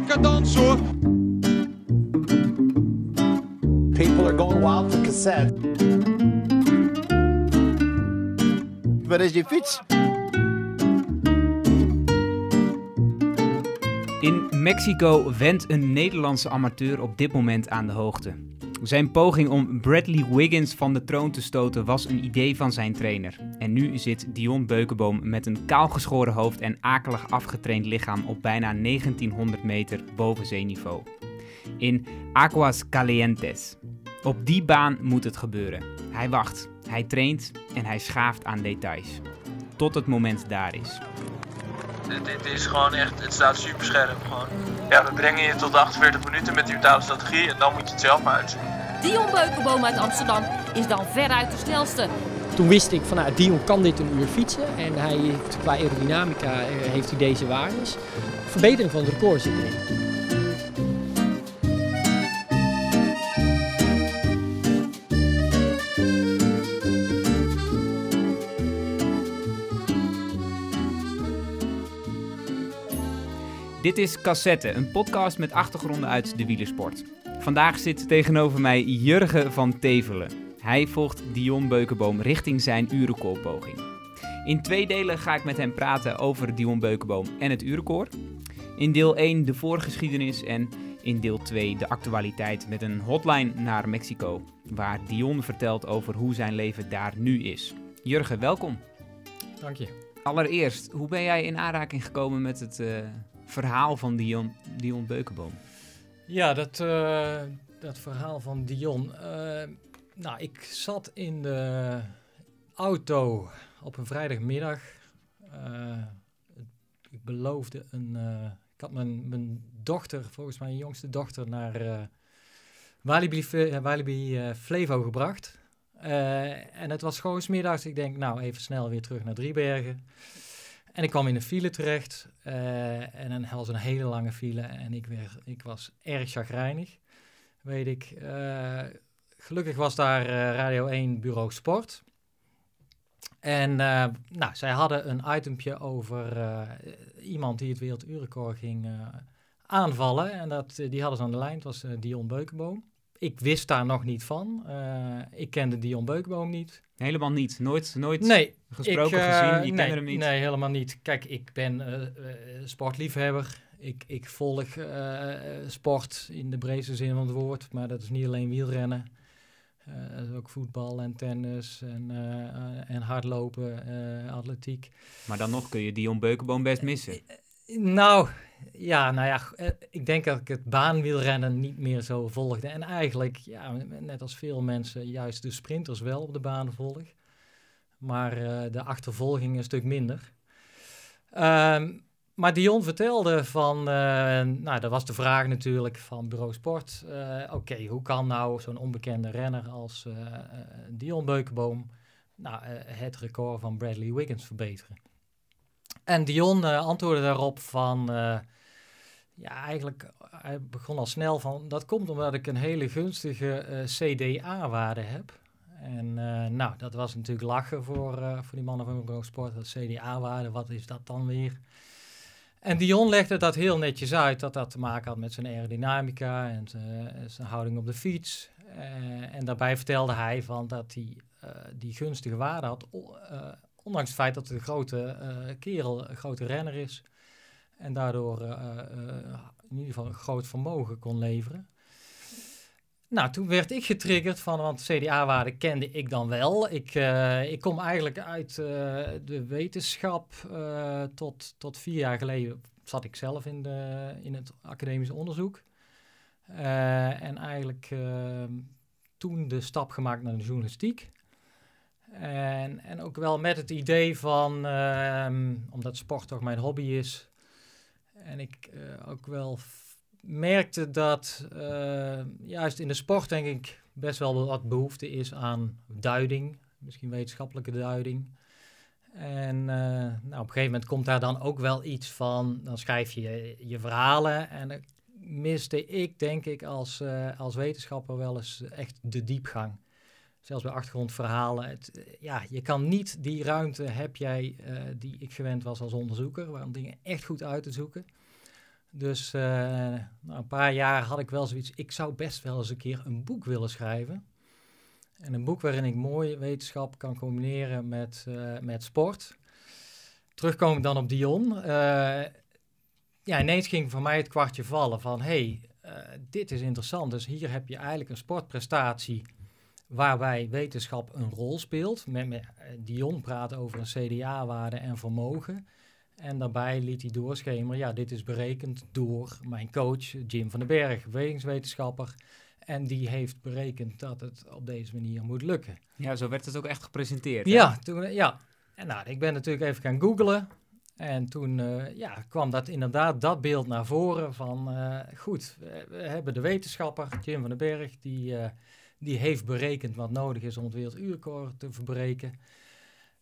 decadans hoor. People are going wild for cassette. Waar is je fiets? In Mexico wendt een Nederlandse amateur op dit moment aan de hoogte. Zijn poging om Bradley Wiggins van de troon te stoten was een idee van zijn trainer. En nu zit Dion Beukenboom met een kaalgeschoren hoofd en akelig afgetraind lichaam op bijna 1900 meter boven zeeniveau. In Aguas Calientes. Op die baan moet het gebeuren. Hij wacht, hij traint en hij schaaft aan details. Tot het moment daar is. Dit, dit is gewoon echt, het staat super scherp gewoon. Ja, we brengen je tot 48 minuten met die totale strategie en dan moet je het zelf maar uitzien. Dion Beukenboom uit Amsterdam is dan veruit de snelste. Toen wist ik van nou, Dion kan dit een uur fietsen en hij heeft qua aerodynamica eh, heeft hij deze waardes. Verbetering van het record zit erin. Dit is Cassette, een podcast met achtergronden uit de wielersport. Vandaag zit tegenover mij Jurgen van Tevelen. Hij volgt Dion Beukenboom richting zijn urenkoorpoging. In twee delen ga ik met hem praten over Dion Beukenboom en het urenkoor. In deel 1 de voorgeschiedenis en in deel 2 de actualiteit met een hotline naar Mexico, waar Dion vertelt over hoe zijn leven daar nu is. Jurgen, welkom. Dank je. Allereerst, hoe ben jij in aanraking gekomen met het uh, verhaal van Dion, Dion Beukenboom? Ja, dat, uh, dat verhaal van Dion. Uh, nou, ik zat in de auto op een vrijdagmiddag. ik beloofde een. ik had mijn, mijn dochter, volgens mij jongste dochter, naar Walibi, Walibi Flevo gebracht. en het was gewoon smiddags. Ik denk, nou, even snel weer terug naar Driebergen. En ik kwam in een file terecht. Uh, en een, was een hele lange file. En ik, werd, ik was erg chagrijnig, weet ik. Uh, gelukkig was daar uh, Radio 1 Bureau Sport. En nou, zij hadden een itempje over iemand die het werelduurrecord ging aanvallen. En dat, die hadden ze aan de lijn. Het was Dion Beukenboom ik wist daar nog niet van. Uh, ik kende Dion Beukboom niet. Helemaal niet? Nooit, nooit nee, gesproken, ik, uh, gezien? Je nee, hem niet? Nee, helemaal niet. Kijk, ik ben uh, sportliefhebber. Ik, ik volg sport in de breedste zin van het woord. Maar dat is niet alleen wielrennen. dat is ook voetbal en tennis en, en hardlopen, atletiek. Maar dan nog kun je Dion Beukenboom best missen. Nou, ja, nou ja, eh, ik denk dat ik het baanwielrennen niet meer zo volgde. En eigenlijk, ja, net als veel mensen, juist de sprinters wel op de baan volg. Maar uh, de achtervolging een stuk minder. Um, maar Dion vertelde van, uh, nou, dat was de vraag natuurlijk van Bureau Sport. Oké, hoe kan nou zo'n onbekende renner als Dion Beukenboom nou, het record van Bradley Wiggins verbeteren? En Dion uh, antwoordde daarop van, uh, ja, eigenlijk, hij begon al snel van, dat komt omdat ik een hele gunstige uh, CDA-waarde heb. En nou, dat was natuurlijk lachen voor, voor die mannen van Eurosport, dat CDA-waarde, wat is dat dan weer? En Dion legde dat heel netjes uit, dat dat te maken had met zijn aerodynamica en zijn houding op de fiets. en daarbij vertelde hij van dat hij die gunstige waarde had Ondanks het feit dat het een grote uh, kerel, een grote renner is. En daardoor uh, uh, in ieder geval een groot vermogen kon leveren. Nou, toen werd ik getriggerd van, want CDA-waarde kende ik dan wel. Ik, ik kom eigenlijk uit de wetenschap. tot, tot vier jaar geleden zat ik zelf in, de, in het academisch onderzoek. en eigenlijk toen de stap gemaakt naar de journalistiek. En, en ook wel met het idee van, uh, omdat sport toch mijn hobby is, en ik uh, ook wel merkte dat uh, juist in de sport denk ik best wel wat behoefte is aan duiding, misschien wetenschappelijke duiding. En uh, nou, op een gegeven moment komt daar dan ook wel iets van, dan schrijf je je verhalen en dan miste ik denk ik als, als wetenschapper wel eens echt de diepgang zelfs bij achtergrondverhalen. Het, eh, ja, je kan niet die ruimte heb jij uh, die ik gewend was als onderzoeker, om dingen echt goed uit te zoeken. Dus uh, nou, een paar jaar had ik wel zoiets. Ik zou best wel eens een keer een boek willen schrijven. En een boek waarin ik mooie wetenschap kan combineren met, uh, met sport. Terugkomend dan op Dion. Ja, ineens ging voor mij het kwartje vallen van... hey, dit is interessant. Dus hier heb je eigenlijk een sportprestatie... waarbij wetenschap een rol speelt. Met, met Dion praat over een CDA-waarde en vermogen... En daarbij liet hij doorschemeren, ja, dit is berekend door mijn coach Jim van den Berg, bewegingswetenschapper. En die heeft berekend dat het op deze manier moet lukken. Ja, zo werd het ook echt gepresenteerd. Ja, toen, ja. En nou, ik ben natuurlijk even gaan googlen. En toen uh, ja, kwam dat inderdaad dat beeld naar voren van, uh, goed, we, hebben de wetenschapper Jim van den Berg, die, uh, die heeft berekend wat nodig is om het werelduurrecord te verbreken.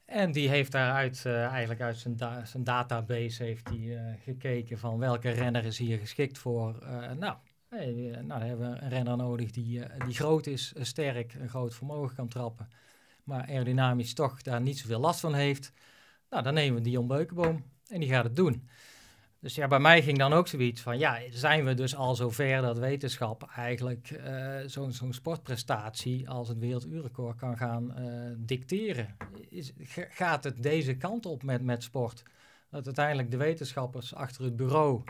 En die heeft daaruit, uh, eigenlijk uit zijn, zijn database heeft hij, uh, gekeken van welke renner is hier geschikt voor. Uh, nou, nou, dan hebben we een renner nodig die, die groot is, sterk, een groot vermogen kan trappen. Maar aerodynamisch toch daar niet zoveel last van heeft. Nou, dan nemen we Dion Beukenboom en die gaat het doen. Dus ja, bij mij ging dan ook zoiets van, ja, zijn we dus al zover dat wetenschap eigenlijk uh, zo'n sportprestatie als het werelduurrecord kan gaan uh, dicteren? Is, gaat het deze kant op met, met sport? Dat uiteindelijk de wetenschappers achter het bureau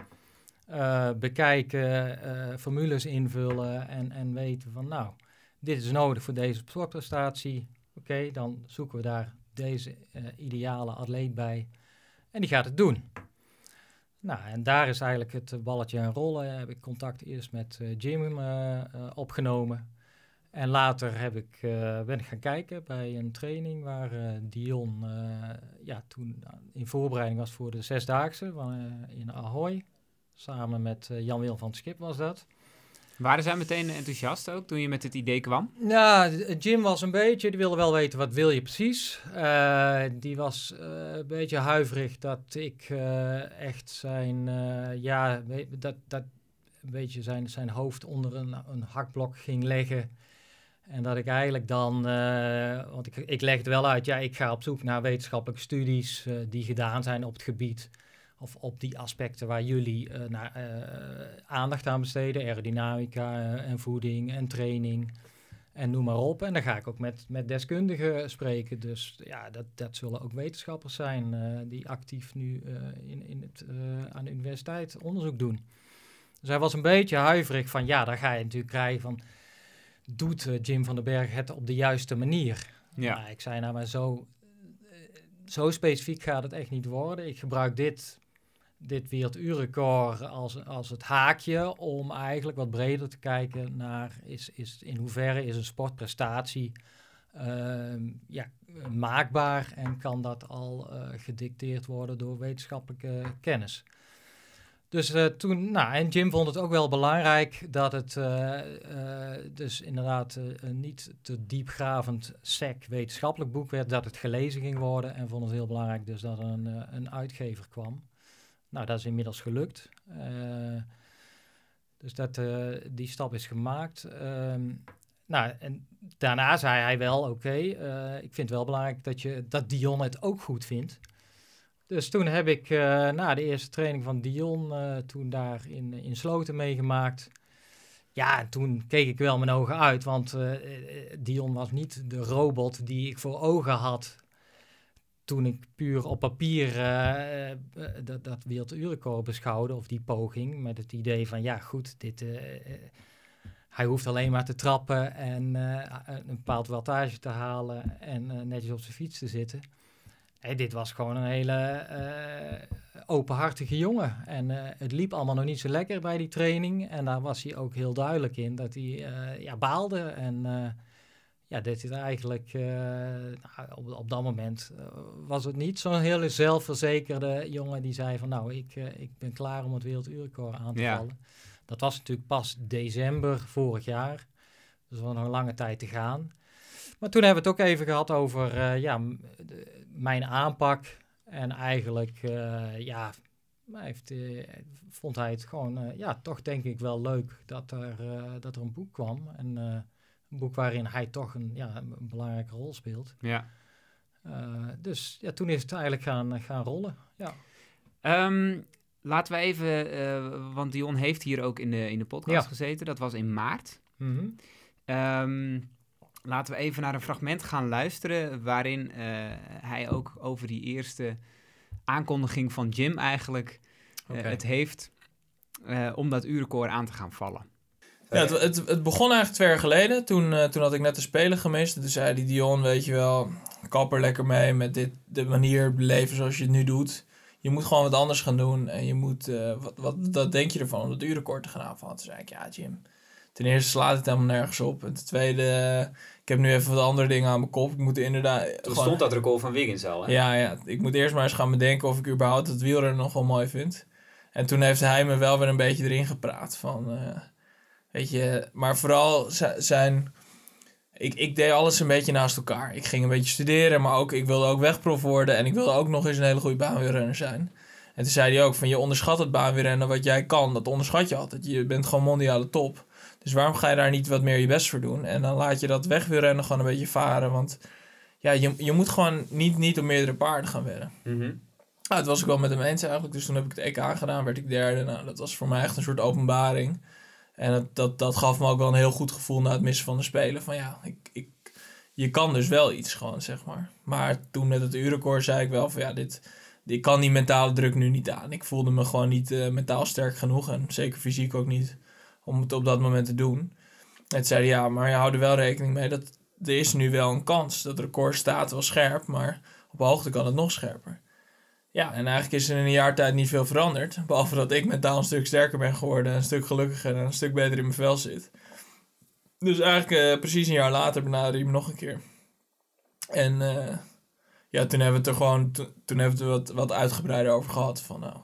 uh, bekijken, formules invullen en, en weten van, nou, dit is nodig voor deze sportprestatie. Oké, dan zoeken we daar deze ideale atleet bij en die gaat het doen. Nou, en daar is eigenlijk het balletje aan rollen. Heb ik contact eerst met uh, Jim opgenomen. En later heb ik, ben ik gaan kijken bij een training waar Dion ja, toen in voorbereiding was voor de Zesdaagse in Ahoy. Samen met Jan-Wil van het Schip was dat. Waren zij meteen enthousiast ook toen je met het idee kwam? Ja, Jim was een beetje, die wilde wel weten wat wil je precies. Uh, die was uh, een beetje huiverig dat ik uh, echt zijn, ja, dat, dat een beetje zijn, zijn hoofd onder een, een hakblok ging leggen. En dat ik eigenlijk dan, want ik, ik legde wel uit, ja, ik ga op zoek naar wetenschappelijke studies die gedaan zijn op het gebied of op die aspecten waar jullie uh, naar, uh, aandacht aan besteden, aerodynamica uh, en voeding en training en noem maar op. En dan ga ik ook met, met deskundigen spreken. Dus ja, dat, dat zullen ook wetenschappers zijn die actief nu in, in het, aan de universiteit onderzoek doen. Dus hij was een beetje huiverig van ja, daar ga je natuurlijk krijgen van doet Jim van den Berg het op de juiste manier? Ja. Nou, ik zei nou maar zo, zo specifiek gaat het echt niet worden. Ik gebruik dit dit werelduurrecord als, als het haakje om eigenlijk wat breder te kijken naar is, is in hoeverre is een sportprestatie uh, ja, maakbaar en kan dat al uh, gedicteerd worden door wetenschappelijke kennis. Dus uh, toen, nou, en Jim vond het ook wel belangrijk dat het uh, dus inderdaad niet te diepgravend sec wetenschappelijk boek werd, dat het gelezen ging worden en vond het heel belangrijk dus dat er een, een uitgever kwam. Nou, dat is inmiddels gelukt. Uh, dus dat, uh, die stap is gemaakt. Um, nou, en daarna zei hij wel, oké, uh, ik vind het wel belangrijk dat, je, dat Dion het ook goed vindt. Dus toen heb ik na de eerste training van Dion, toen daar in, in Sloten meegemaakt. Ja, toen keek ik wel mijn ogen uit, want Dion was niet de robot die ik voor ogen had toen ik puur op papier uh, dat, dat werelduurrecord beschouwde, of die poging, met het idee van ja goed, dit, uh, hij hoeft alleen maar te trappen en een bepaald wattage te halen en netjes op zijn fiets te zitten. Dit was gewoon een hele openhartige jongen. En het liep allemaal nog niet zo lekker bij die training. En daar was hij ook heel duidelijk in dat hij ja, baalde en ja, deed hij eigenlijk uh, nou, op, op dat moment uh, was het niet zo'n hele zelfverzekerde jongen die zei van nou, ik, uh, ik ben klaar om het werelduurrecord aan te ja. vallen. Dat was natuurlijk pas december vorig jaar. Dus was nog een lange tijd te gaan. Maar toen hebben we het ook even gehad over ja, de, mijn aanpak. En eigenlijk, ja, heeft, vond hij het gewoon, ja, toch denk ik wel leuk dat er, dat er een boek kwam. En een boek waarin hij toch een, ja, een belangrijke rol speelt. Ja. Uh, dus ja, toen is het eigenlijk gaan, gaan rollen. Ja. Um, laten we even, eh, want Dion heeft hier ook in de, in de podcast Ja. gezeten. Dat was in maart. Mhm. Ehm, laten we even naar een fragment gaan luisteren waarin eh, hij ook over die eerste aankondiging van Jim eigenlijk eh, het heeft eh, om dat uurrecord aan te gaan vallen. Ja, het, het, het begon eigenlijk twee jaar geleden. Toen, eh, toen had ik net de Spelen gemist. Toen zei die Dion, weet je wel, kap er lekker mee met dit, de manier leven zoals je het nu doet. Je moet gewoon wat anders gaan doen. En je moet, eh, wat, wat dat denk je ervan om dat uurrecord te gaan aanvallen? Toen zei ik, ja Jim, ten eerste slaat het helemaal nergens op. En ten tweede, ik heb nu even wat andere dingen aan mijn kop. Ik moet inderdaad... gewoon- dat record van Wiggins al, hè? ja, ja, ik moet eerst maar eens gaan bedenken of ik überhaupt het wielrennen nog wel mooi vind. En toen heeft hij me wel weer een beetje erin gepraat van, eh, weet je, maar vooral zi- zijn, ik, ik deed alles een beetje naast elkaar. Ik ging een beetje studeren, maar ook, ik wilde ook wegprof worden en ik wilde ook nog eens een hele goede baanwielrenner zijn. En toen zei hij ook van, je onderschat het baanwielrennen wat jij kan, dat onderschat je altijd. Je bent gewoon mondiale top. Dus waarom ga je daar niet wat meer je best voor doen? En dan laat je dat wegwielrennen gewoon een beetje varen, want ja, je, je moet gewoon niet, niet op meerdere paarden gaan wedden. Mhm. Nou, het was ik wel met hem eens eigenlijk. Dus toen heb ik het EK gedaan, werd ik derde. Nou, dat was voor mij echt een soort openbaring. En dat, dat, dat gaf me ook wel een heel goed gevoel na het missen van de Spelen. Van ja, ik, ik, je kan dus wel iets gewoon, zeg maar. Maar toen met het urenkoor zei ik wel van ja, dit, ik kan die mentale druk nu niet aan. Ik voelde me gewoon niet eh, mentaal sterk genoeg. En zeker fysiek ook niet. Om het op dat moment te doen. En toen zei ja, maar je houdt er wel rekening mee dat er is nu wel een kans. Dat record staat wel scherp, maar op hoogte kan het nog scherper. Ja, en eigenlijk is er in een jaar tijd niet veel veranderd. Behalve dat ik mentaal een stuk sterker ben geworden, een stuk gelukkiger en een stuk beter in mijn vel zit. Dus eigenlijk eh, precies een jaar later benaderde hij me nog een keer. En eh, ja, toen hebben we het er gewoon, toen, hebben we het wat, wat uitgebreider over gehad. Van nou,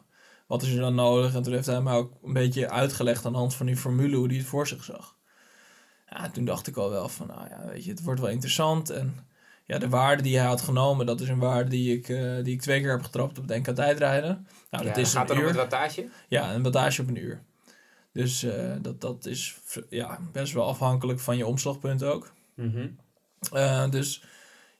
wat is er dan nodig? En toen heeft hij mij ook een beetje uitgelegd aan de hand van die formule hoe hij het voor zich zag. Ja, toen dacht ik al wel van, nou ja, weet je, het wordt wel interessant. En ja, de waarde die hij had genomen, dat is een waarde die ik, eh, die ik twee keer heb getrapt op het NK tijdrijden. Nou, dat is een uur. wattage? Ja, een wattage op een uur. Dus eh, dat, dat is ja, best wel afhankelijk van je omslagpunt ook. Mhm. Eh, dus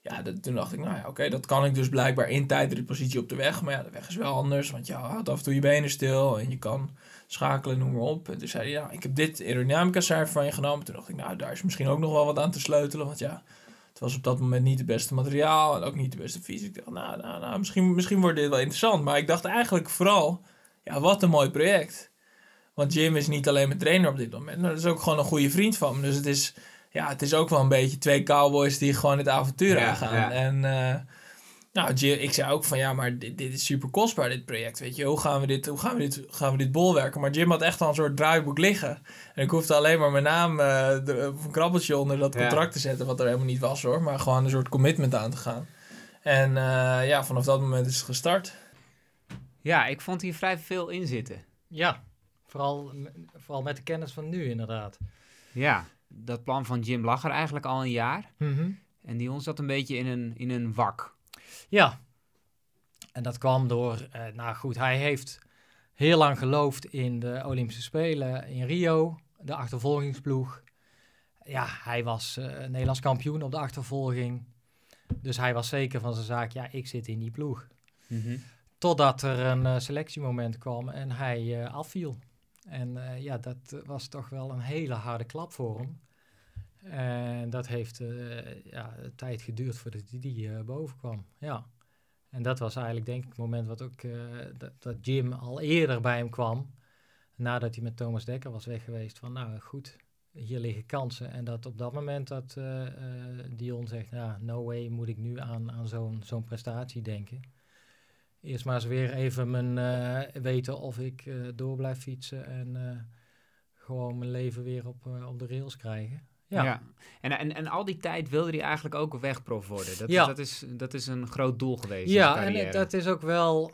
ja, dat- toen dacht ik, nou ja, oké, dat kan ik dus blijkbaar in tijdritpositie op de weg. Maar ja, de weg is wel anders, want je houdt af en toe je benen stil en je kan schakelen, noem maar op. En toen zei hij, ja, ik heb dit aerodynamica cijfer van je genomen. Toen dacht ik, nou, daar is misschien ook nog wel wat aan te sleutelen, want ja, het was op dat moment niet het beste materiaal en ook niet de beste fiets. Ik dacht, nou, nou, nou misschien, misschien wordt dit wel interessant. Maar ik dacht eigenlijk vooral, ja, wat een mooi project. Want Jim is niet alleen mijn trainer op dit moment, maar dat is ook gewoon een goede vriend van me. Dus het is, ja, het is ook wel een beetje twee cowboys die gewoon het avontuur Ja, aangaan. ja. En eh, nou, Jim, ik zei ook van ja, maar dit, dit is super kostbaar, dit project. Weet je, hoe gaan we dit, hoe gaan we dit, gaan we dit bolwerken? Maar Jim had echt al een soort draaiboek liggen. En ik hoefde alleen maar mijn naam, eh, de- of een krabbeltje onder dat Ja. contract te zetten, wat er helemaal niet was hoor. Maar gewoon een soort commitment aan te gaan. En eh, ja, vanaf dat moment is het gestart. Ja, ik vond hier vrij veel in zitten. Ja, vooral, vooral met de kennis van nu inderdaad. Ja, dat plan van Jim lag er eigenlijk al een jaar. Mhm. En die ons zat een beetje in een, in een wak. Ja, en dat kwam door, eh, nou goed, hij heeft heel lang geloofd in de Olympische Spelen in Rio, de achtervolgingsploeg. Ja, hij was eh, Nederlands kampioen op de achtervolging. Dus hij was zeker van zijn zaak, ja, ik zit in die ploeg. Mhm. Totdat er een eh, selectiemoment kwam en hij afviel. En ja, dat was toch wel een hele harde klap voor hem. En dat heeft eh, ja, tijd geduurd voordat hij die eh, boven kwam. Ja. En dat was eigenlijk denk ik het moment wat ook, eh, dat, dat Jim al eerder bij hem kwam. Nadat hij met Thomas Dekker was weg geweest. Van nou goed, hier liggen kansen. En dat op dat moment dat Dion zegt, ja, no way moet ik nu aan, aan zo'n zo'n prestatie denken. Eerst maar eens weer even mijn, weten of ik door blijf fietsen en gewoon mijn leven weer op, op de rails krijgen. Ja. Ja. En, en, en al die tijd wilde hij eigenlijk ook wegprof worden. Dat, Ja. dat, is, dat is een groot doel geweest. Ja, zijn en dat is ook wel,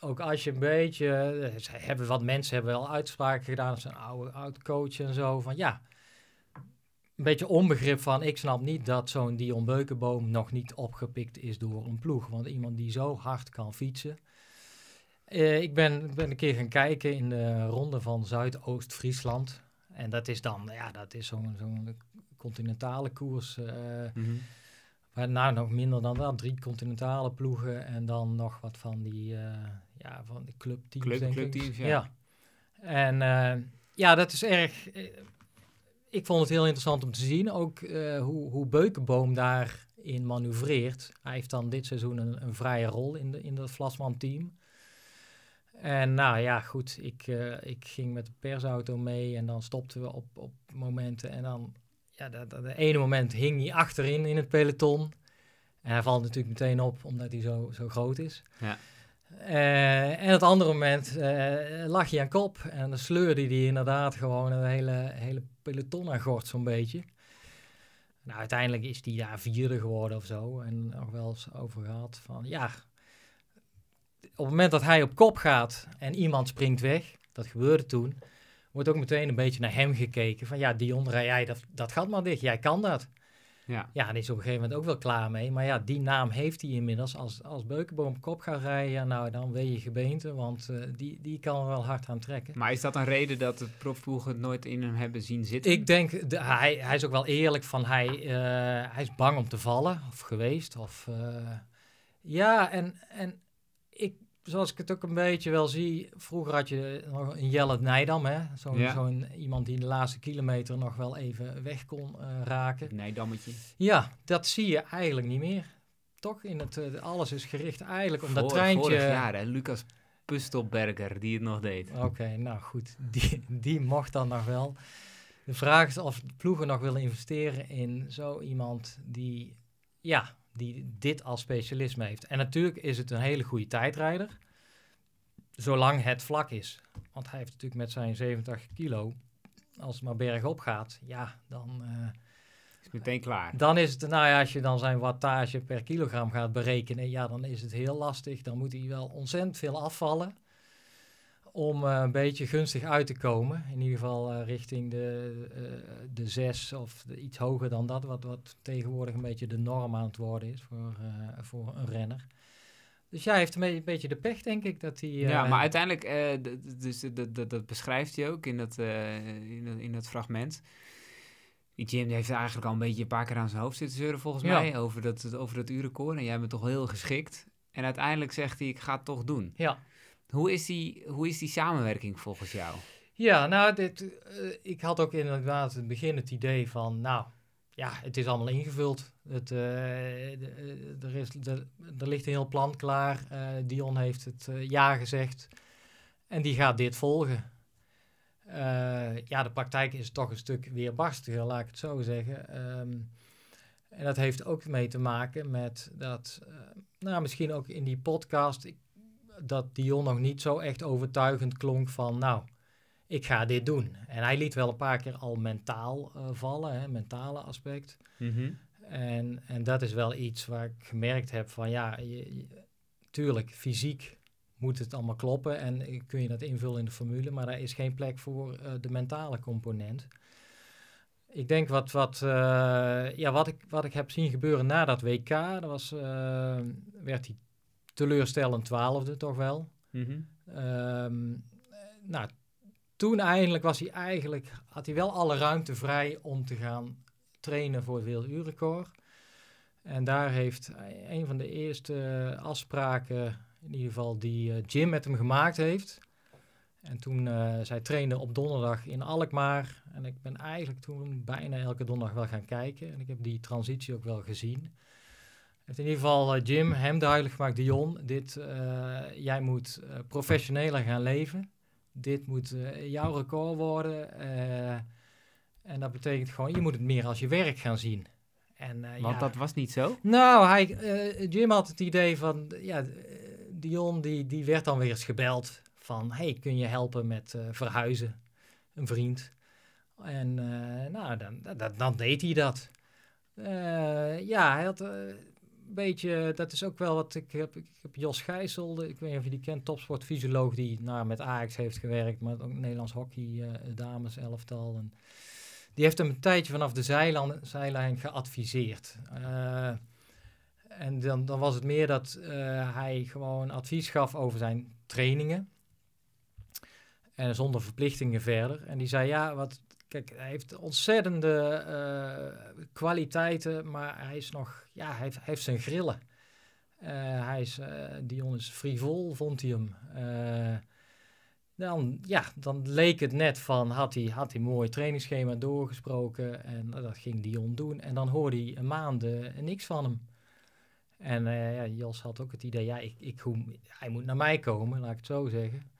ook als je een beetje, eh, hebben wat mensen hebben wel uitspraken gedaan, een oude oud coach en zo, van ja, een beetje onbegrip van, ik snap niet dat zo'n Dion Beukenboom nog niet opgepikt is door een ploeg. Want iemand die zo hard kan fietsen. Eh, ik ben, ik ben een keer gaan kijken in de ronde van Zuidoost-Friesland. En dat is dan, ja, dat is zo'n zo'n continentale koers. eh, Mhm. maar nou, nog minder dan dat. Drie continentale ploegen en dan nog wat van die, eh, ja, van de clubteams, Club- denk clubteams, ik. ja. En eh, ja, dat is erg... eh, ik vond het heel interessant om te zien, ook eh, hoe, hoe Beukenboom daarin manoeuvreert. Hij heeft dan dit seizoen een, een vrije rol in, de, in dat Vlasman-team. En nou ja, goed, ik, eh, ik ging met de persauto mee en dan stopten we op, op momenten. En dan, ja, dat, dat, de ene moment hing hij achterin in het peloton. En hij valt natuurlijk meteen op, omdat hij zo, zo groot is. Ja. Eh, en het andere moment eh, lag hij aan kop en dan sleurde hij inderdaad gewoon een hele, hele peloton aan gort zo'n beetje. Nou, uiteindelijk is hij daar vierde geworden of zo. En nog wel eens over gehad van, ja, het moment dat hij op kop gaat en iemand springt weg, dat gebeurde toen, wordt ook meteen een beetje naar hem gekeken. Van ja, Dion, rij jij dat, dat gat maar dicht, jij kan dat. Ja. Ja, en is op een gegeven moment ook wel klaar mee. Maar ja, die naam heeft hij inmiddels. Als, als Beukenboom op kop gaat rijden, ja, nou dan weet je gebeente, want eh, die, die kan er wel hard aan trekken. Maar is dat een reden dat de profploegen het nooit in hem hebben zien zitten? Ik denk, de, hij, hij is ook wel eerlijk van hij, eh, hij is bang om te vallen, of geweest. Of, eh, ja, en, en ik, zoals ik het ook een beetje wel zie, vroeger had je nog een Jelle Nijdam, hè? Zo'n Ja. iemand die in de laatste kilometer nog wel even weg kon eh, raken. Nee, dammetje. Ja, dat zie je eigenlijk niet meer. Toch? In het, eh, alles is gericht eigenlijk om dat treintje... Vorig jaar, hè? Lucas Pustelberger, die het nog deed. Oké, nou goed. Die, die mocht dan nog wel. De vraag is of de ploegen nog willen investeren in zo iemand die, ja, die dit als specialisme heeft. En natuurlijk is het een hele goede tijdrijder, zolang het vlak is. Want hij heeft natuurlijk met zijn 70 kilo, als het maar bergop gaat, ja, dan, eh, Is meteen klaar. dan is het, nou ja, als je dan zijn wattage per kilogram gaat berekenen, ja, dan is het heel lastig. Dan moet hij wel ontzettend veel afvallen om eh, een beetje gunstig uit te komen. In ieder geval eh, richting de, eh, de zes of de- iets hoger dan dat, wat, wat tegenwoordig een beetje de norm aan het worden is voor, voor een renner. Dus ja, hij heeft een beetje, de pech, denk ik, dat hij... ja, maar uiteindelijk, dus dat, beschrijft hij ook in dat, in dat, in dat fragment. Die Jim die heeft eigenlijk al een beetje een paar keer aan zijn hoofd zitten zeuren, volgens Ja. mij, over dat, over dat urenkoor. En jij bent toch heel geschikt. En uiteindelijk zegt hij, ik ga het toch doen. Ja. Hoe is die, hoe is die samenwerking volgens jou? Ja, nou, dit, eh, ik had ook inderdaad in het begin het idee van, nou, ja, het is allemaal ingevuld. Het, eh, eh, er, is, er, er ligt een heel plan klaar. Dion heeft het ja gezegd. En die gaat dit volgen. Ja, de praktijk is toch een stuk weerbarstiger, laat ik het zo zeggen. Ehm, en dat heeft ook mee te maken met dat, nou, misschien ook in die podcast, dat Dion nog niet zo echt overtuigend klonk van, nou, ik ga dit doen. En hij liet wel een paar keer al mentaal eh, vallen, hè, mentale aspect. En, en dat is wel iets waar ik gemerkt heb van ja, je, je- tuurlijk, fysiek moet het allemaal kloppen en kun je dat invullen in de formule, maar daar is geen plek voor eh, de mentale component. Ik denk wat, wat, eh, ja, wat, ik, wat ik heb zien gebeuren na dat WK, dat was, werd hij teleurstellend twaalfde toch wel. Mhm. Ehm, nou, toen eindelijk was hij eigenlijk, had hij wel alle ruimte vrij om te gaan trainen voor het werelduurrecord. En daar heeft een van de eerste afspraken, in ieder geval die eh, Jim met hem gemaakt heeft. En toen, eh zij trainde op donderdag in Alkmaar. En ik ben eigenlijk toen bijna elke donderdag wel gaan kijken. En ik heb die transitie ook wel gezien. Heeft in ieder geval eh, Jim hem duidelijk gemaakt, Dion, dit, eh, jij moet eh, professioneler gaan leven. Dit moet jouw record worden. en dat betekent gewoon, je moet het meer als je werk gaan zien. En, Want ja, dat was niet zo. nou, hij, Jim had het idee van, ja, Dion die, die werd dan weer eens gebeld van, hey, kun je helpen met verhuizen? Een vriend. En nou, dan, dan, dan deed hij dat. Ja, hij had beetje, dat is ook wel wat ik heb, ik heb Jos Gijssel, ik weet niet of je die kent, topsportfysioloog die nou, met Ajax heeft gewerkt, maar ook Nederlands hockey, eh, dames elftal. En die heeft hem een tijdje vanaf de zijlijn, zijlijn geadviseerd. Eh, en dan, dan was het meer dat eh, hij gewoon advies gaf over zijn trainingen. En zonder verplichtingen verder. En die zei, ja, wat, kijk, hij heeft ontzettende eh, kwaliteiten, maar hij is nog, ja, hij heeft, heeft zijn grillen. Eh, hij is, eh, Dion is frivol, vond hij hem. Dan, ja, dan leek het net van, had hij, had hij een mooi trainingsschema doorgesproken en dat ging Dion doen. En dan hoorde hij een maand eh, niks van hem. En ja, Jos had ook het idee, ja, ik, ik, hij moet naar mij komen, laat ik het zo zeggen.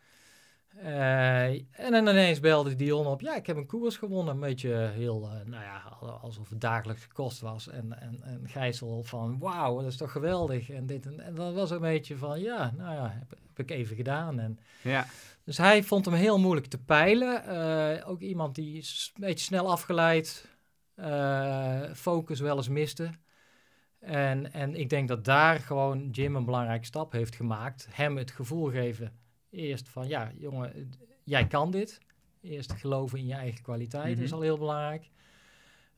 Eh, en dan ineens belde Dion op, ja, ik heb een koers gewonnen. Een beetje heel, eh, nou ja, alsof het dagelijkse kost was. En, en, en Gijssel van, wauw, dat is toch geweldig. En, dit en, en dan was een beetje van, ja, nou ja, heb, heb ik even gedaan. En, Ja, dus hij vond hem heel moeilijk te peilen. Eh, ook iemand die is een beetje snel afgeleid, focus wel eens miste. En, en ik denk dat daar gewoon Jim een belangrijke stap heeft gemaakt. Hem het gevoel geven, eerst van ja, jongen, jij kan dit. Eerst geloven in je eigen kwaliteit Mhm. is al heel belangrijk.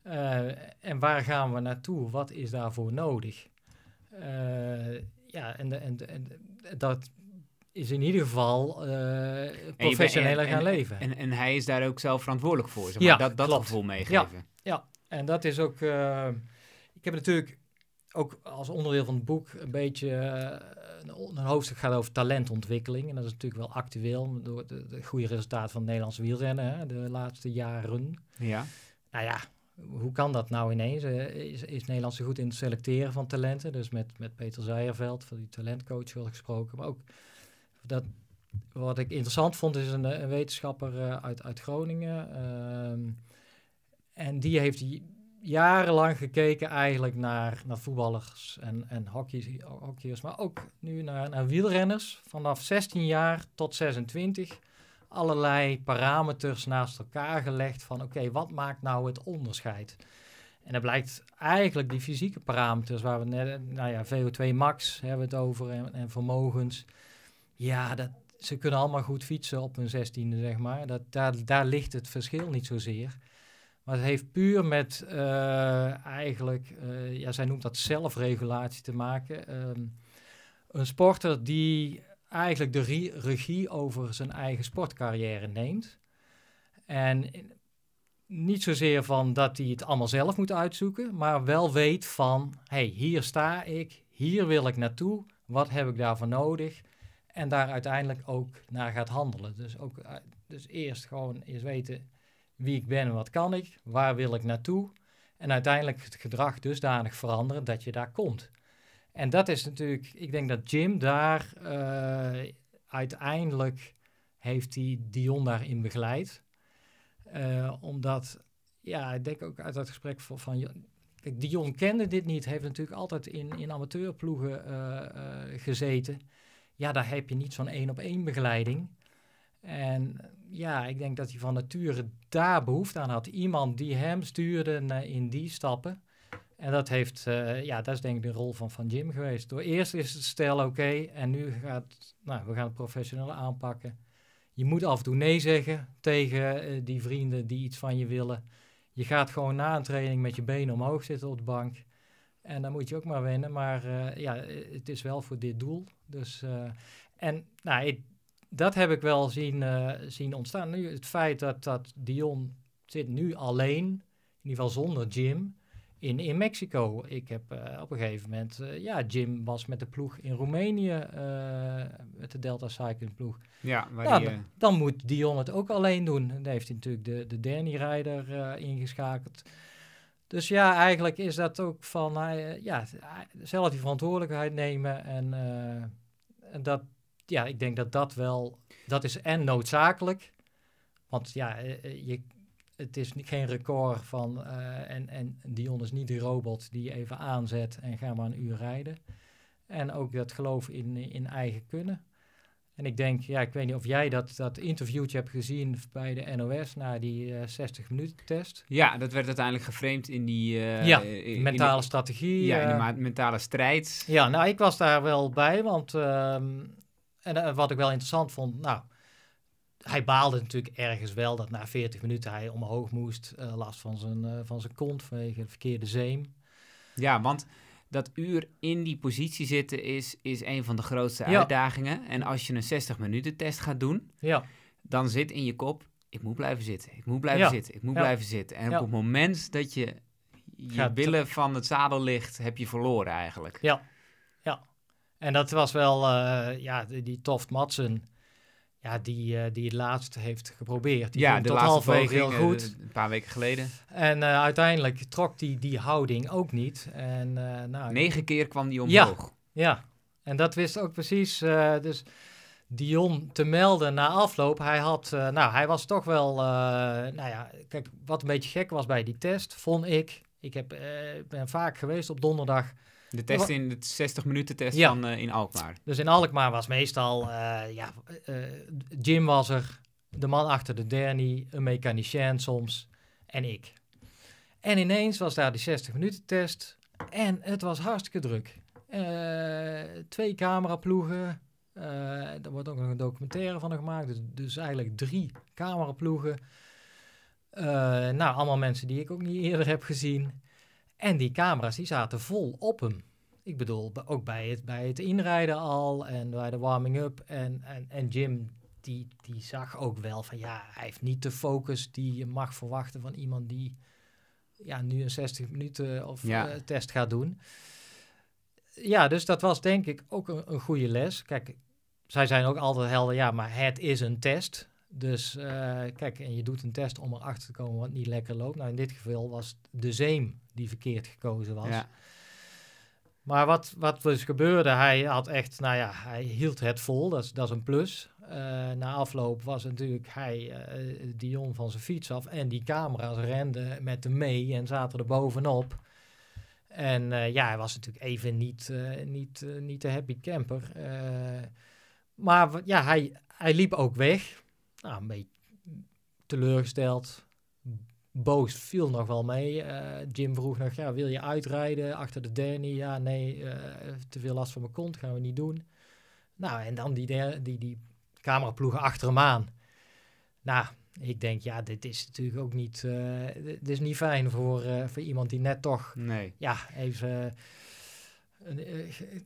Eh, en waar gaan we naartoe? Wat is daarvoor nodig? Eh, ja, en, de, en, dat is in ieder geval eh professioneler gaan en- leven. En, en hij is daar ook zelf verantwoordelijk voor. Zeg maar. Ja, dat dat klopt. gevoel meegeven. Ja, en dat is ook. ik heb natuurlijk ook als onderdeel van het boek een beetje. eh, een, hoofdstuk gaat over talentontwikkeling. En dat is natuurlijk wel actueel door de, de goede resultaten van het Nederlands wielrennen hè, de laatste jaren. Ja. Nou ja, hoe kan dat nou ineens? Eh, is, is Nederland zo goed in het selecteren van talenten? Dus met, met Peter Zijerveld, van die talentcoach, wel gesproken. Maar ook dat, wat ik interessant vond, is een, een wetenschapper eh, uit, uit Groningen. ehm, en die heeft die jarenlang gekeken eigenlijk naar, naar voetballers en, en hockey, hockeyers, maar ook nu naar, naar wielrenners. Vanaf 16 jaar tot 26 allerlei parameters naast elkaar gelegd van oké, wat maakt nou het onderscheid? En dan blijkt eigenlijk die fysieke parameters waar we net, nou ja, VO2 max hebben we het over en, en vermogens. Ja, dat, ze kunnen allemaal goed fietsen op hun zestiende, zeg maar. Dat, daar, daar ligt het verschil niet zozeer. Maar het heeft puur met eh, eigenlijk, eh, ja, zij noemt dat zelfregulatie te maken. Ehm, een sporter die eigenlijk de regie over zijn eigen sportcarrière neemt. En niet zozeer van dat hij het allemaal zelf moet uitzoeken, maar wel weet van, hey, hier sta ik, hier wil ik naartoe, wat heb ik daarvoor nodig? En daar uiteindelijk ook naar gaat handelen. Dus, ook, eh, dus eerst gewoon eens weten wie ik ben en wat kan ik, waar wil ik naartoe? En uiteindelijk het gedrag dusdanig veranderen dat je daar komt. En dat is natuurlijk, ik denk dat Jim daar eh, uiteindelijk heeft hij Dion daarin begeleid. Eh, omdat, ja, ik denk ook uit dat gesprek van, van kijk, Dion kende dit niet, heeft natuurlijk altijd in, in amateurploegen eh, gezeten. Ja, daar heb je niet zo'n één op één begeleiding. En ja, ik denk dat hij van nature daar behoefte aan had. Iemand die hem stuurde in die stappen. En dat heeft, eh, ja, dat is denk ik de rol van, van Jim geweest. Door eerst is het stel oké en nu gaat, nou, we gaan het professioneel aanpakken. Je moet af en toe nee zeggen tegen eh, die vrienden die iets van je willen. Je gaat gewoon na een training met je benen omhoog zitten op de bank. En dan moet je ook maar wennen. Maar eh, ja, het is wel voor dit doel. Dus, en nou, ik- dat heb ik wel zien, eh, zien ontstaan. Nu het feit dat, dat Dion zit nu alleen, in ieder geval zonder Jim, in, in Mexico. Ik heb eh, op een gegeven moment, eh, ja, Jim was met de ploeg in Roemenië, met de Delta Cycling ploeg. Ja, die, eh, dan, moet Dion het ook alleen doen. Dan heeft hij natuurlijk de, de Danny-rijder ingeschakeld. Dus ja, eigenlijk is dat ook van, ja, zelf die verantwoordelijkheid nemen. En, en dat, ja, ik denk dat dat wel, dat is en noodzakelijk. Want ja, eh, eh, je, het is geen record van, eh, en, en Dion is niet die robot die je even aanzet en ga maar een uur rijden. En ook dat geloof in, in eigen kunnen. En ik denk, ja, ik weet niet of jij dat, dat interviewtje hebt gezien bij de NOS na die eh 60 minuten test. ja, dat werd uiteindelijk geframed in die... Ja, in- in Mentale de- strategie. Ja, in de mentale strijd. ja, nou, ik was daar wel bij, want ehm, en, eh, wat ik wel interessant vond, nou, hij baalde natuurlijk ergens wel dat na 40 minuten hij omhoog moest, eh, last van zijn, eh, van zijn kont vanwege de verkeerde zeem. Ja, want dat uur in die positie zitten is, is een van de grootste Ja. uitdagingen. En als je een 60 minuten test gaat doen, Ja, dan zit in je kop, ik moet blijven zitten, ik moet blijven Ja. zitten, ik moet blijven zitten. En op het moment dat je je willen van het zadel ligt, heb je verloren eigenlijk. ja. En dat was wel, eh, ja, die, die Toft Madsen, ja, die, eh, die het laatst heeft geprobeerd. Die ja, de tot poging, heel eh, goed. een paar weken geleden. En uiteindelijk trok die die houding ook niet. En, nou, Negen keer kwam die Ja. omhoog. Ja, en dat wist ook precies. dus Dion te melden na afloop. Hij had, nou, hij was toch wel, nou ja, kijk, wat een beetje gek was bij die test, vond ik. Ik heb, ben vaak geweest op donderdag. De test in de 60 minuten test Ja. van eh, in Alkmaar. Dus in Alkmaar was meestal, eh, ja, eh, Jim was er, de man achter de dernie, een mechanicien soms en ik. En ineens was daar die 60 minuten test en het was hartstikke druk. Twee cameraploegen, er wordt ook nog een documentaire van gemaakt, dus, dus eigenlijk drie cameraploegen. Nou, allemaal mensen die ik ook niet eerder heb gezien. En die camera's die zaten vol op hem. Ik bedoel, ook bij het, bij het inrijden al en bij de warming-up. En, en, en Jim, die, die zag ook wel van ja, hij heeft niet de focus die je mag verwachten van iemand die ja, nu een 60 minuten of Ja. eh, test gaat doen. Ja, dus dat was denk ik ook een, een goede les. Kijk, zij zijn ook altijd helder, ja, maar het is een test. Dus eh, kijk, en je doet een test om erachter te komen wat niet lekker loopt. Nou, in dit geval was de zeem die verkeerd gekozen was. Ja. Maar wat, wat dus gebeurde, hij had echt, nou ja, hij hield het vol, dat is, dat is een plus. Eh, na afloop was natuurlijk hij, eh, Dion van zijn fiets af en die camera's renden met hem mee en zaten er bovenop. En ja, hij was natuurlijk even niet, niet, niet de happy camper. Maar ja, hij, hij liep ook weg. Nou, een beetje teleurgesteld. Boos viel nog wel mee. Eh, Jim vroeg nog, ja, wil je uitrijden achter de Danny? Ja, nee, eh, te veel last van mijn kont, gaan we niet doen. Nou, en dan die, der- die, die cameraploegen achter hem aan. Nou, ik denk, ja, dit is natuurlijk ook niet, eh, dit is niet fijn voor, voor iemand die net toch Nee. ja, even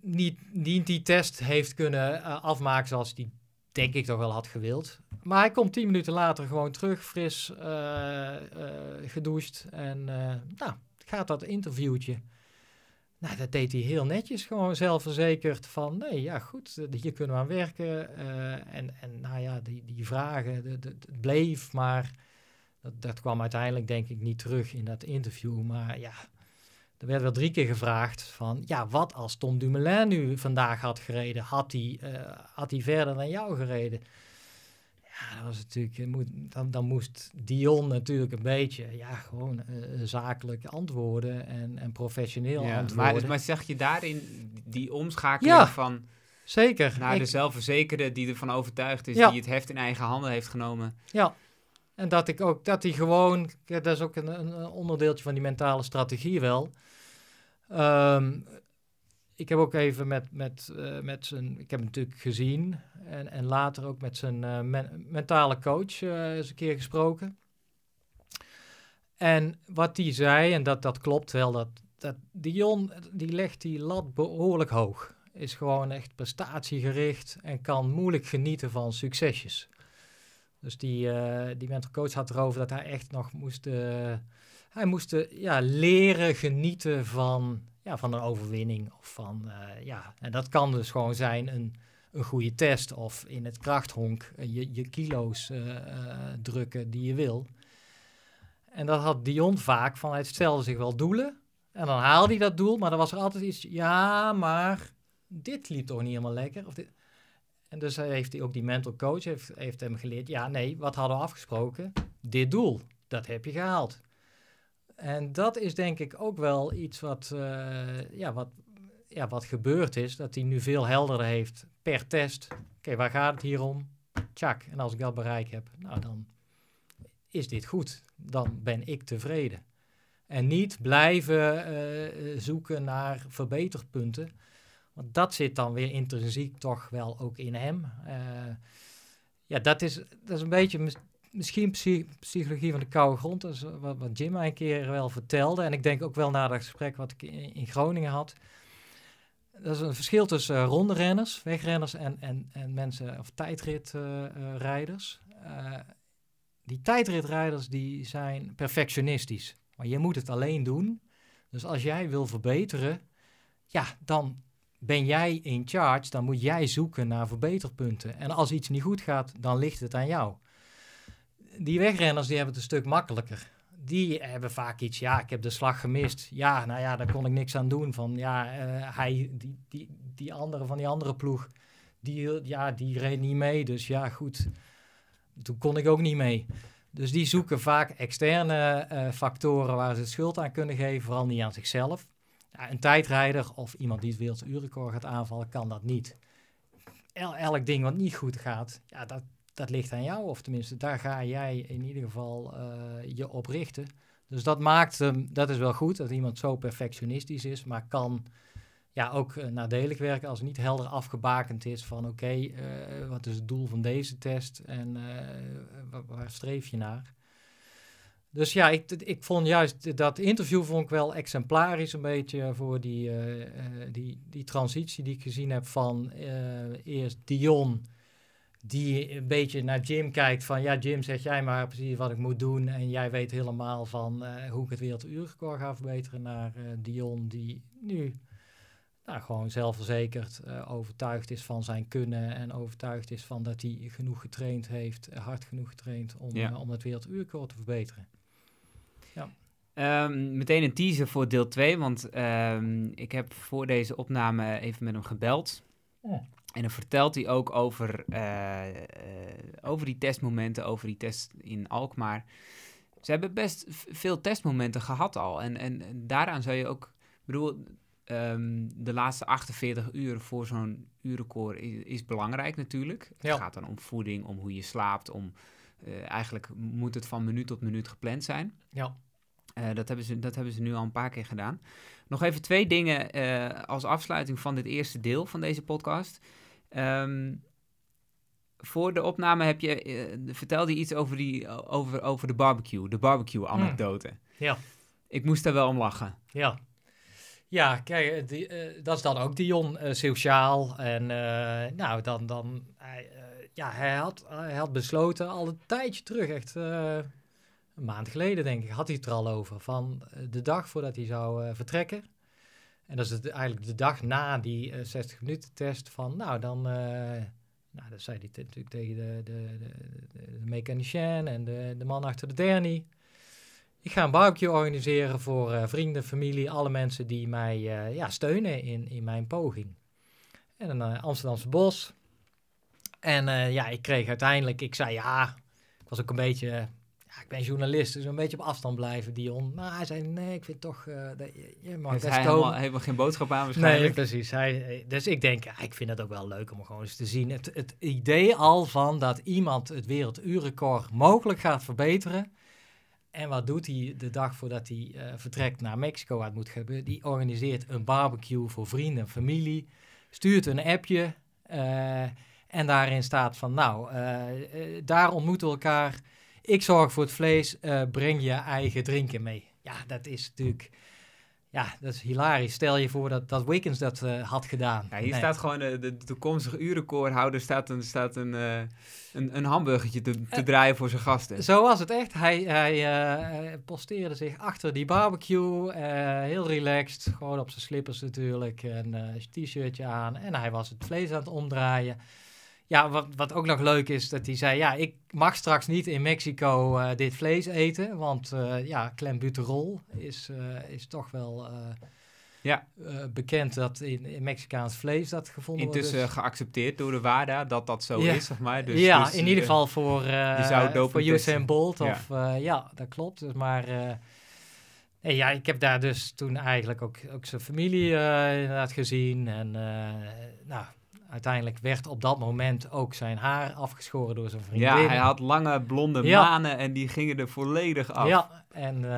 niet, niet die test heeft kunnen afmaken zoals die denk ik toch wel had gewild. Maar hij komt tien minuten later gewoon terug, fris, eh, eh, gedoucht. En eh, nou, gaat dat interviewtje. Nou, dat deed hij heel netjes, gewoon zelfverzekerd van, nee, ja goed, hier kunnen we aan werken. En, en nou ja, die, die vragen, de, het bleef, maar dat, dat kwam uiteindelijk denk ik niet terug in dat interview. Maar ja, er werd wel drie keer gevraagd van, ja, wat als Tom Dumoulin nu vandaag had gereden? Had hij, eh, had hij verder dan jou gereden? Ja, dat was natuurlijk, moet, dan, dan moest Dion natuurlijk een beetje, ja, gewoon eh, zakelijk antwoorden en, en professioneel Ja, antwoorden. maar, maar zeg je daarin die omschakeling Ja. van Zeker. naar Ik- de zelfverzekerde die ervan overtuigd is, Ja. die het heft in eigen handen heeft genomen? Ja. En dat ik ook, dat hij gewoon, dat is ook een, een een onderdeeltje van die mentale strategie wel. Ehm, ik heb ook even met, met, eh, met zijn, ik heb hem natuurlijk gezien en, en later ook met zijn eh, men- mentale coach eh, eens een keer gesproken. En wat die zei, en dat, dat klopt wel, dat, dat Dion, die legt die lat behoorlijk hoog. Is gewoon echt prestatiegericht en kan moeilijk genieten van succesjes. Dus die, die mental coach had erover dat hij echt nog moest, hij moest eh, ja, leren genieten van, ja, van een overwinning. Of van, eh, ja, en dat kan dus gewoon zijn een, een goede test of in het krachthonk eh, je, je kilo's drukken die je wil. En dat had Dion vaak van, hij stelde zich wel doelen en dan haalde hij dat doel, maar dan was er altijd iets, ja, maar dit liep toch niet helemaal lekker. Of dit, en dus heeft hij ook die mental coach heeft, heeft hem geleerd. Ja, nee, wat hadden we afgesproken? Dit doel, dat heb je gehaald. En dat is denk ik ook wel iets wat, eh, ja, wat, ja, wat gebeurd is. Dat hij nu veel helderder heeft per test. Oké, waar gaat het hier om? Tjak, en als ik dat bereik heb, nou dan is dit goed. Dan ben ik tevreden. En niet blijven eh, zoeken naar verbeterpunten. Want dat zit dan weer intrinsiek toch wel ook in hem. Eh, ja, dat is, dat is een beetje misschien psy- psychologie van de koude grond. Is wat, wat Jim mij een keer wel vertelde. En ik denk ook wel na dat gesprek wat ik in, in Groningen had. Dat is een verschil tussen uh, ronde renners, wegrenners en, en, en mensen of tijdritrijders. Uh, die tijdritrijders die zijn perfectionistisch. Maar je moet het alleen doen. Dus als jij wil verbeteren, ja, dan ben jij in charge, dan moet jij zoeken naar verbeterpunten. En als iets niet goed gaat, dan ligt het aan jou. Die wegrenners die hebben het een stuk makkelijker. Die hebben vaak iets, ja, ik heb de slag gemist. Ja, nou ja, daar kon ik niks aan doen. Van ja, eh, hij, die, die, die andere van die andere ploeg, die, ja, die reed niet mee. Dus ja, goed, toen kon ik ook niet mee. Dus die zoeken vaak externe eh, factoren waar ze schuld aan kunnen geven, vooral niet aan zichzelf. Ja, een tijdrijder of iemand die het werelduurrecord gaat aanvallen, kan dat niet. El- elk ding wat niet goed gaat, ja, dat, dat ligt aan jou. Of tenminste, daar ga jij in ieder geval eh, je op richten. Dus dat maakt dat is wel goed, dat iemand zo perfectionistisch is, maar kan ja, ook eh, nadelig werken als het niet helder afgebakend is van oké, eh, wat is het doel van deze test en wa- waar streef je naar? Dus ja, ik, ik vond juist dat interview vond ik wel exemplarisch een beetje voor die, die, die transitie die ik gezien heb van eerst Dion, die een beetje naar Jim kijkt van ja Jim zeg jij maar precies wat ik moet doen en jij weet helemaal van eh, hoe ik het werelduurrecord ga verbeteren naar eh, Dion die nu nou, gewoon zelfverzekerd eh, overtuigd is van zijn kunnen en overtuigd is van dat hij genoeg getraind heeft, hard genoeg getraind om, Ja. om het werelduurrecord te verbeteren. Ehm, meteen een teaser voor deel 2, want ehm, ik heb voor deze opname even met hem gebeld. Oh. En dan vertelt hij ook over, eh, eh, over die testmomenten, over die test in Alkmaar. Ze hebben best veel testmomenten gehad al. En, en, en daaraan zou je ook... Ik bedoel, ehm, de laatste 48 uur voor zo'n uurrecord is, is belangrijk natuurlijk. Ja. Het gaat dan om voeding, om hoe je slaapt, om... eh, eigenlijk moet het van minuut tot minuut gepland zijn. Ja. Dat, hebben ze, dat hebben ze nu al een paar keer gedaan. Nog even twee dingen als afsluiting van dit eerste deel van deze podcast. Ehm, voor de opname heb je, eh, vertelde je iets over, die, over, over de barbecue, de barbecue-anekdote. Ja. Ik moest daar wel om lachen. Ja. Ja, kijk, eh, die, eh, dat is dan ook Dion sociaal. En nou, dan, dan hij, ja, hij had, hij had besloten al een tijdje terug, echt een maand geleden denk ik, had hij het er al over. Van de dag voordat hij zou vertrekken. En dat is het, eigenlijk de dag na die eh, 60 minuten test van, nou dan, eh, nou dat zei hij natuurlijk tegen de, de, de, mechanicien en de, de man achter de dernie. Ik ga een barbecue organiseren voor eh, vrienden, familie, alle mensen die mij eh, ja, steunen in, in mijn poging. En een eh, Amsterdamse bos. En eh, ja, ik kreeg uiteindelijk, ik zei ja, ik was ook een beetje, eh, ik ben journalist, dus een beetje op afstand blijven, Dion. Maar hij zei nee, ik vind toch, eh, dat je, je mag Heeft best hij komen. helemaal, helemaal geen boodschap aan Nee, waarschijnlijk? precies. Hij, dus ik denk, ik vind het ook wel leuk om gewoon eens te zien. Het, het idee al van dat iemand het werelduurrecord mogelijk gaat verbeteren. En wat doet hij de dag voordat hij eh, vertrekt naar Mexico? Wat moet gebeuren? Die organiseert een barbecue voor vrienden en familie. Stuurt een appje. eh, en daarin staat van, nou, eh, eh, daar ontmoeten we elkaar. Ik zorg voor het vlees. eh, breng je eigen drinken mee. Ja, dat is natuurlijk... Ja, dat is hilarisch. Stel je voor dat, dat Wiggins dat eh, had gedaan. Ja, hier Nee. staat gewoon de, de toekomstige uurrecordhouder staat een, staat een, eh, een, een hamburgertje te, te Eh, draaien voor zijn gasten. Zo was het echt. Hij, hij eh, eh, posteerde zich achter die barbecue. eh, heel relaxed. Gewoon op zijn slippers natuurlijk. En eh, zijn t-shirtje aan. En hij was het vlees aan het omdraaien. Ja, wat, wat ook nog leuk is, dat hij zei... Ja, ik mag straks niet in Mexico eh, dit vlees eten. Want eh ja, clenbuterol is, eh, is toch wel... Ja. bekend dat in, in Mexicaans vlees dat gevonden wordt. Intussen Dus- geaccepteerd door de WADA dat dat zo Ja. is, zeg maar. Dus, ja, dus, in ieder geval voor, voor. Usain Bolt. Ja. Of, ja. ja, dat klopt. Dus maar nee, ja, ik heb daar dus toen eigenlijk ook, ook zijn familie inderdaad gezien. En eh, nou, uiteindelijk werd op dat moment ook zijn haar afgeschoren door zijn vriendin. Ja, hij had lange blonde Ja. manen en die gingen er volledig af. Ja, en eh,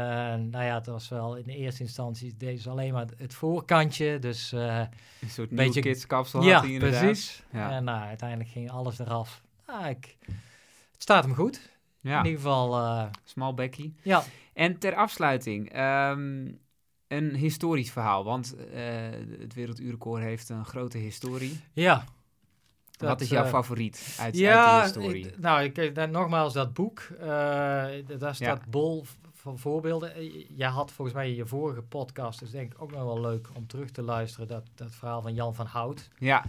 nou ja, het was wel in de eerste instantie deze alleen maar het voorkantje. Dus eh, Een soort Beetje- Kids kapsel ja, had hij inderdaad. precies. Ja. En nou, uiteindelijk ging alles eraf. Ah, ik, het staat hem goed. Ja, In ieder geval, eh, small Becky. ja. En ter afsluiting, ehm, een historisch verhaal. Want eh, het Werelduurrecord heeft een grote historie. Ja. Wat Dat, is jouw eh, favoriet uit, ja, uit die historie? ik- nou, ik, eh, nogmaals, dat boek, daar staat Ja. bol van voorbeelden. Jij had volgens mij in je vorige podcast, dus denk ik ook nog wel leuk om terug te luisteren, dat, dat verhaal van Jan van Hout. Ja,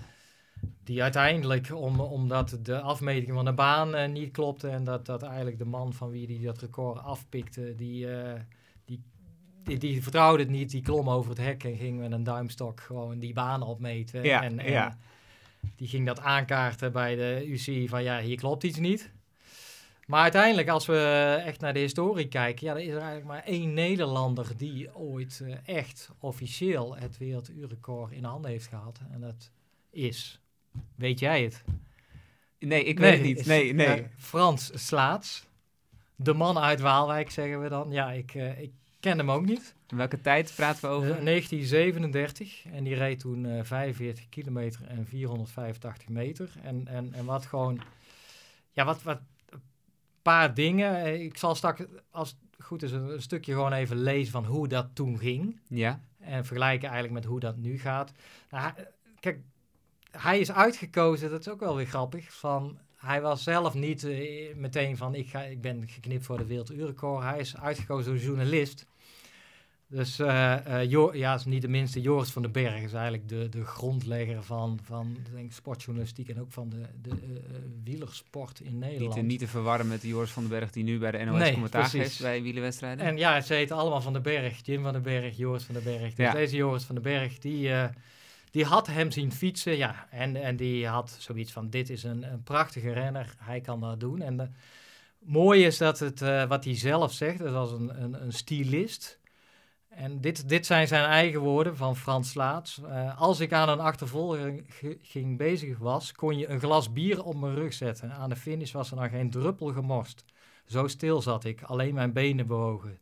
Die uiteindelijk, om, omdat de afmeting van de baan niet klopte en dat, dat eigenlijk de man van wie die dat record afpikte, die, die, vertrouwde het niet, die klom over het hek en ging met een duimstok gewoon die baan opmeten. Ja, en, en ja. die ging dat aankaarten bij de UC van ja, hier klopt iets niet. Maar uiteindelijk, als we echt naar de historie kijken, ja, er is er eigenlijk maar één Nederlander die ooit eh, echt officieel het werelduurrecord in handen heeft gehad. En dat is, weet jij het? nee, ik weet het niet. is, Nee, nee. eh, Frans Slaats. De man uit Waalwijk, zeggen we dan. Ja, ik, eh, ik ken hem ook niet. Welke tijd praten we Eh, over? 1937 en die reed toen eh 45 kilometer en 485 meter. En, en, en wat gewoon, ja, wat, wat, een paar dingen. Eh, Ik zal straks, als het goed is, een, een stukje gewoon even lezen van hoe dat toen ging. Ja, En vergelijken eigenlijk met hoe dat nu gaat. Nou, hij- kijk, hij is uitgekozen, dat is ook wel weer grappig. Van, hij was zelf niet eh, meteen van ik, ga, ik ben geknipt voor de werelduurrecord. Hij is uitgekozen door journalist. Dus eh, eh, ja, is niet de minste. Joris van den Berg is eigenlijk de, de grondlegger van, van denk sportjournalistiek en ook van de, de eh, wielersport in niet Nederland. te, niet te verwarren met Joris van den Berg die nu bij de NOS Nee, commentaar geeft bij wielerwedstrijden. En ja, ze heten allemaal van den Berg. Jim van den Berg, Joris van den Berg. Dus Ja. deze Joris van den Berg, die, die had hem zien fietsen. Ja, en, en die had zoiets van, dit is een, een prachtige renner. Hij kan dat doen. En mooi is dat het, wat hij zelf zegt, dat was een, een, een stylist. En dit, dit zijn zijn eigen woorden van Frans Laats. Eh, als ik aan een achtervolging ging bezig was, kon je een glas bier op mijn rug zetten. Aan de finish was er nog geen druppel gemorst. Zo stil zat ik, alleen mijn benen bewogen.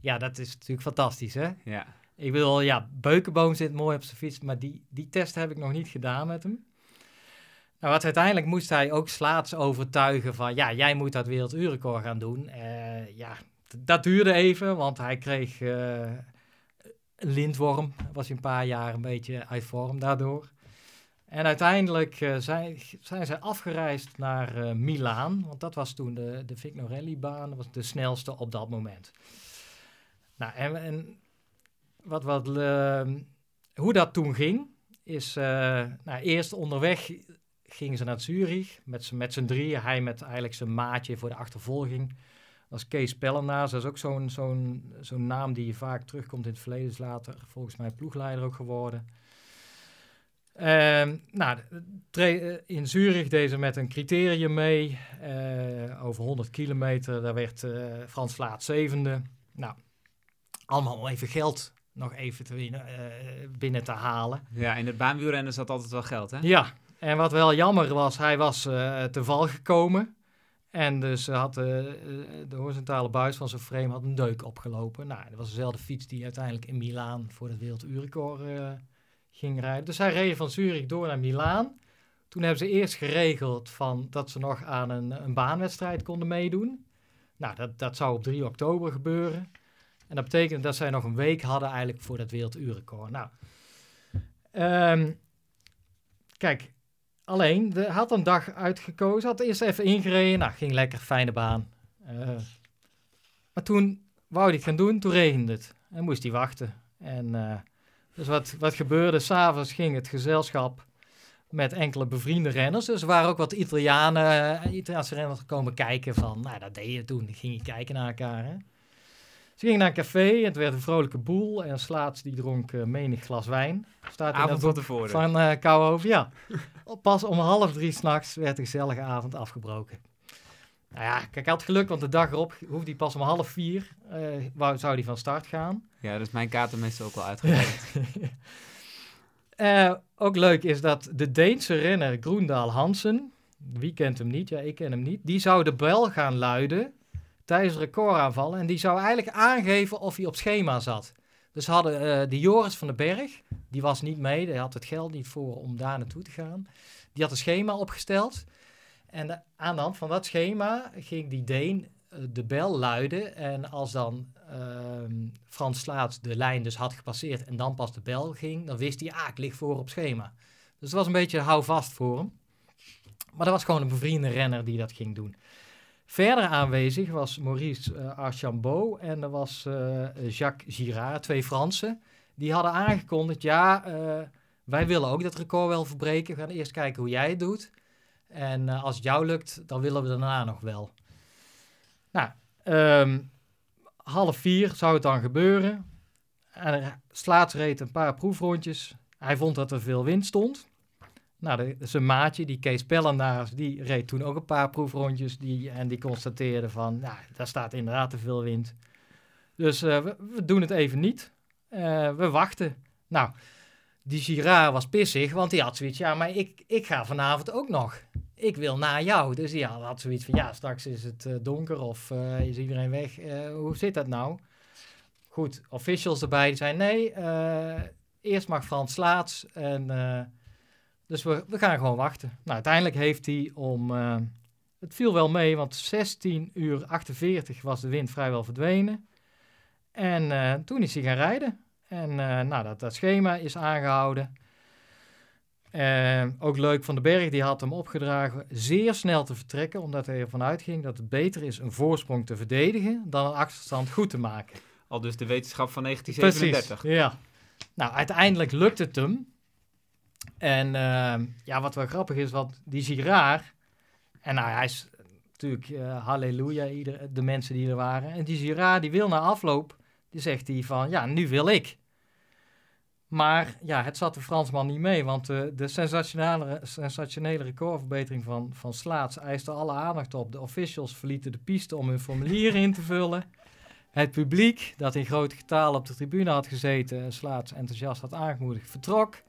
Ja, dat is natuurlijk fantastisch, hè? Ja. Ik wil, ja, Beukenboom zit mooi op zijn fiets, maar die, die test heb ik nog niet gedaan met hem. Nou, wat uiteindelijk moest hij ook Slaats overtuigen van, ja, jij moet dat werelduurrecord gaan doen. Eh, ja, dat duurde even, want hij kreeg een lintworm. Was een paar jaar een beetje uit vorm daardoor. En uiteindelijk eh, zijn, zijn zij afgereisd naar eh, Milaan, want dat was toen de, de Vignorelli-baan, dat was de snelste op dat moment. Nou, en, wat, hoe dat toen ging, is nou, eerst onderweg gingen ze naar Zurich met, met z'n drieën. Hij met eigenlijk zijn maatje voor de achtervolging. Is Kees Pellenaars. Dat is ook zo'n zo'n zo'n naam die vaak terugkomt in het verleden. Is later volgens mij ploegleider ook geworden. Ehm, nou, eh, in Zurich deze met een criterium mee. eh, over 100 kilometer. Daar werd eh, Frans Laat zevende. Nou, allemaal om even geld nog even te winnen, binnen te halen. ja, in het baanwielrennen zat altijd wel geld, hè? Ja, en wat wel jammer was, hij was te val gekomen. En dus had de, eh, de horizontale buis van zijn frame had een deuk opgelopen. Nou, dat was dezelfde fiets die uiteindelijk in Milaan voor het werelduurrecord eh ging rijden. Dus hij reed van Zurich door naar Milaan. Toen hebben ze eerst geregeld van dat ze nog aan een, een baanwedstrijd konden meedoen. Nou, dat, dat zou op 3 oktober gebeuren. En dat betekent dat zij nog een week hadden eigenlijk voor dat werelduurrecord. Nou, ehm, kijk, alleen, de had een dag uitgekozen, had eerst even ingereden. Nou, ging lekker, fijne baan. Eh, maar toen wou hij het gaan doen, toen regende het. En moest hij wachten. En eh, dus wat, wat gebeurde, s'avonds ging het gezelschap met enkele bevriende renners. Dus er waren ook wat Italianen, eh, Italiaanse renners komen kijken van, nou dat deed je toen. Ging je kijken naar elkaar, hè. Ze gingen naar een café, het werd een vrolijke boel. En Slaats die dronk eh, menig glas wijn. Staat Avond van tevoren. van eh Kouwenhoven, ja. Pas om half drie s'nachts werd de gezellige avond afgebroken. Nou ja, kijk, hij had geluk, want de dag erop hoefde hij pas om half vier, eh, wou, zou hij van start gaan. Ja, is mijn kaart meestal ook wel uitgewerkt. Eh, ook leuk is dat de Deense renner Groendaal Hansen, wie kent hem niet? Ja, ik ken hem niet. Die zou de bel gaan luiden tijdens de recordaanval. En die zou eigenlijk aangeven of hij op schema zat. Dus hadden eh de Joris van den Berg, die was niet mee, die had het geld niet voor om daar naartoe te gaan. Die had een schema opgesteld. En aan de hand van dat schema ging die Deen eh, de bel luiden. En als dan ehm, Frans Slaats de lijn dus had gepasseerd en dan pas de bel ging, dan wist hij, ah, ik lig voor op schema. Dus het was een beetje houvast voor hem. Maar dat was gewoon een bevriende renner die dat ging doen. Verder aanwezig was Maurice uh, Archambault en er was uh, Jacques Girard, twee Fransen. Die hadden aangekondigd, ja, uh, wij willen ook dat record wel verbreken. We gaan eerst kijken hoe jij het doet. En als het jou lukt, dan willen we daarna nog wel. Nou, um, half vier zou het dan gebeuren. En Slaats reed een paar proefrondjes. Hij vond dat er veel wind stond. Nou, zijn maatje, die Kees Pellendaars, die reed toen ook een paar proefrondjes. Die, en die constateerde van, nou, daar staat inderdaad te veel wind. Dus uh, we, doen het even niet. Uh, we wachten. Nou, die Girard was pissig, want die had zoiets, ja, maar ik, ik ga vanavond ook nog. Ik wil naar jou. Dus die had zoiets van, ja, straks is het uh, donker of is iedereen weg. hoe zit dat nou? Goed, officials erbij, die zeiden, nee, eerst mag Frans Slaats en... Dus we, we gaan gewoon wachten. Nou, uiteindelijk heeft hij om... Uh, het viel wel mee, want 16 uur 48 was de wind vrijwel verdwenen. En uh, toen is hij gaan rijden. En uh, nou, dat, dat schema is aangehouden. ook leuk van de Berg, die had hem opgedragen zeer snel te vertrekken, omdat hij ervan uitging dat het beter is een voorsprong te verdedigen dan een achterstand goed te maken. Al dus de wetenschap van 1937. Precies, ja. Nou, uiteindelijk lukt het hem. En uh, ja, wat wel grappig is, wat die Girard, en nou, hij is natuurlijk uh, halleluja, de mensen die er waren. En die Girard, die wil na afloop, die zegt hij van, ja, nu wil ik. Maar ja, het zat de Fransman niet mee, want uh, de sensationele, sensationele recordverbetering van, van Slaats eiste alle aandacht op. De officials verlieten de piste om hun formulier in te vullen. Het publiek, dat in grote getalen op de tribune had gezeten, Slaats enthousiast had aangemoedigd, vertrok.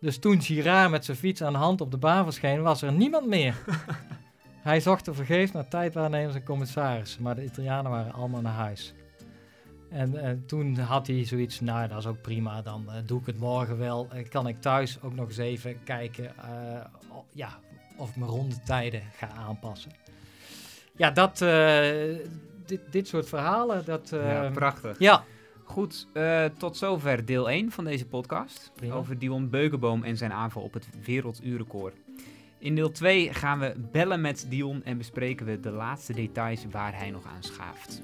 Dus toen Girard met zijn fiets aan de hand op de baan verscheen, was er niemand meer. Hij zocht er vergeefs naar tijdwaarnemers en commissarissen, maar de Italianen waren allemaal naar huis. En, en toen had hij zoiets, nou dat is ook prima, dan uh, doe ik het morgen wel. Uh, kan ik thuis ook nog eens even kijken uh, ja, of ik mijn rondetijden ga aanpassen. Ja, dat, dit, dit soort verhalen, dat... ja, prachtig. Ja, Goed, uh, tot zover deel 1 van deze podcast Prima. over Dion Beukenboom en zijn aanval op het werelduurrecord. In deel 2 gaan we bellen met Dion en bespreken we de laatste details waar hij nog aan schaaft.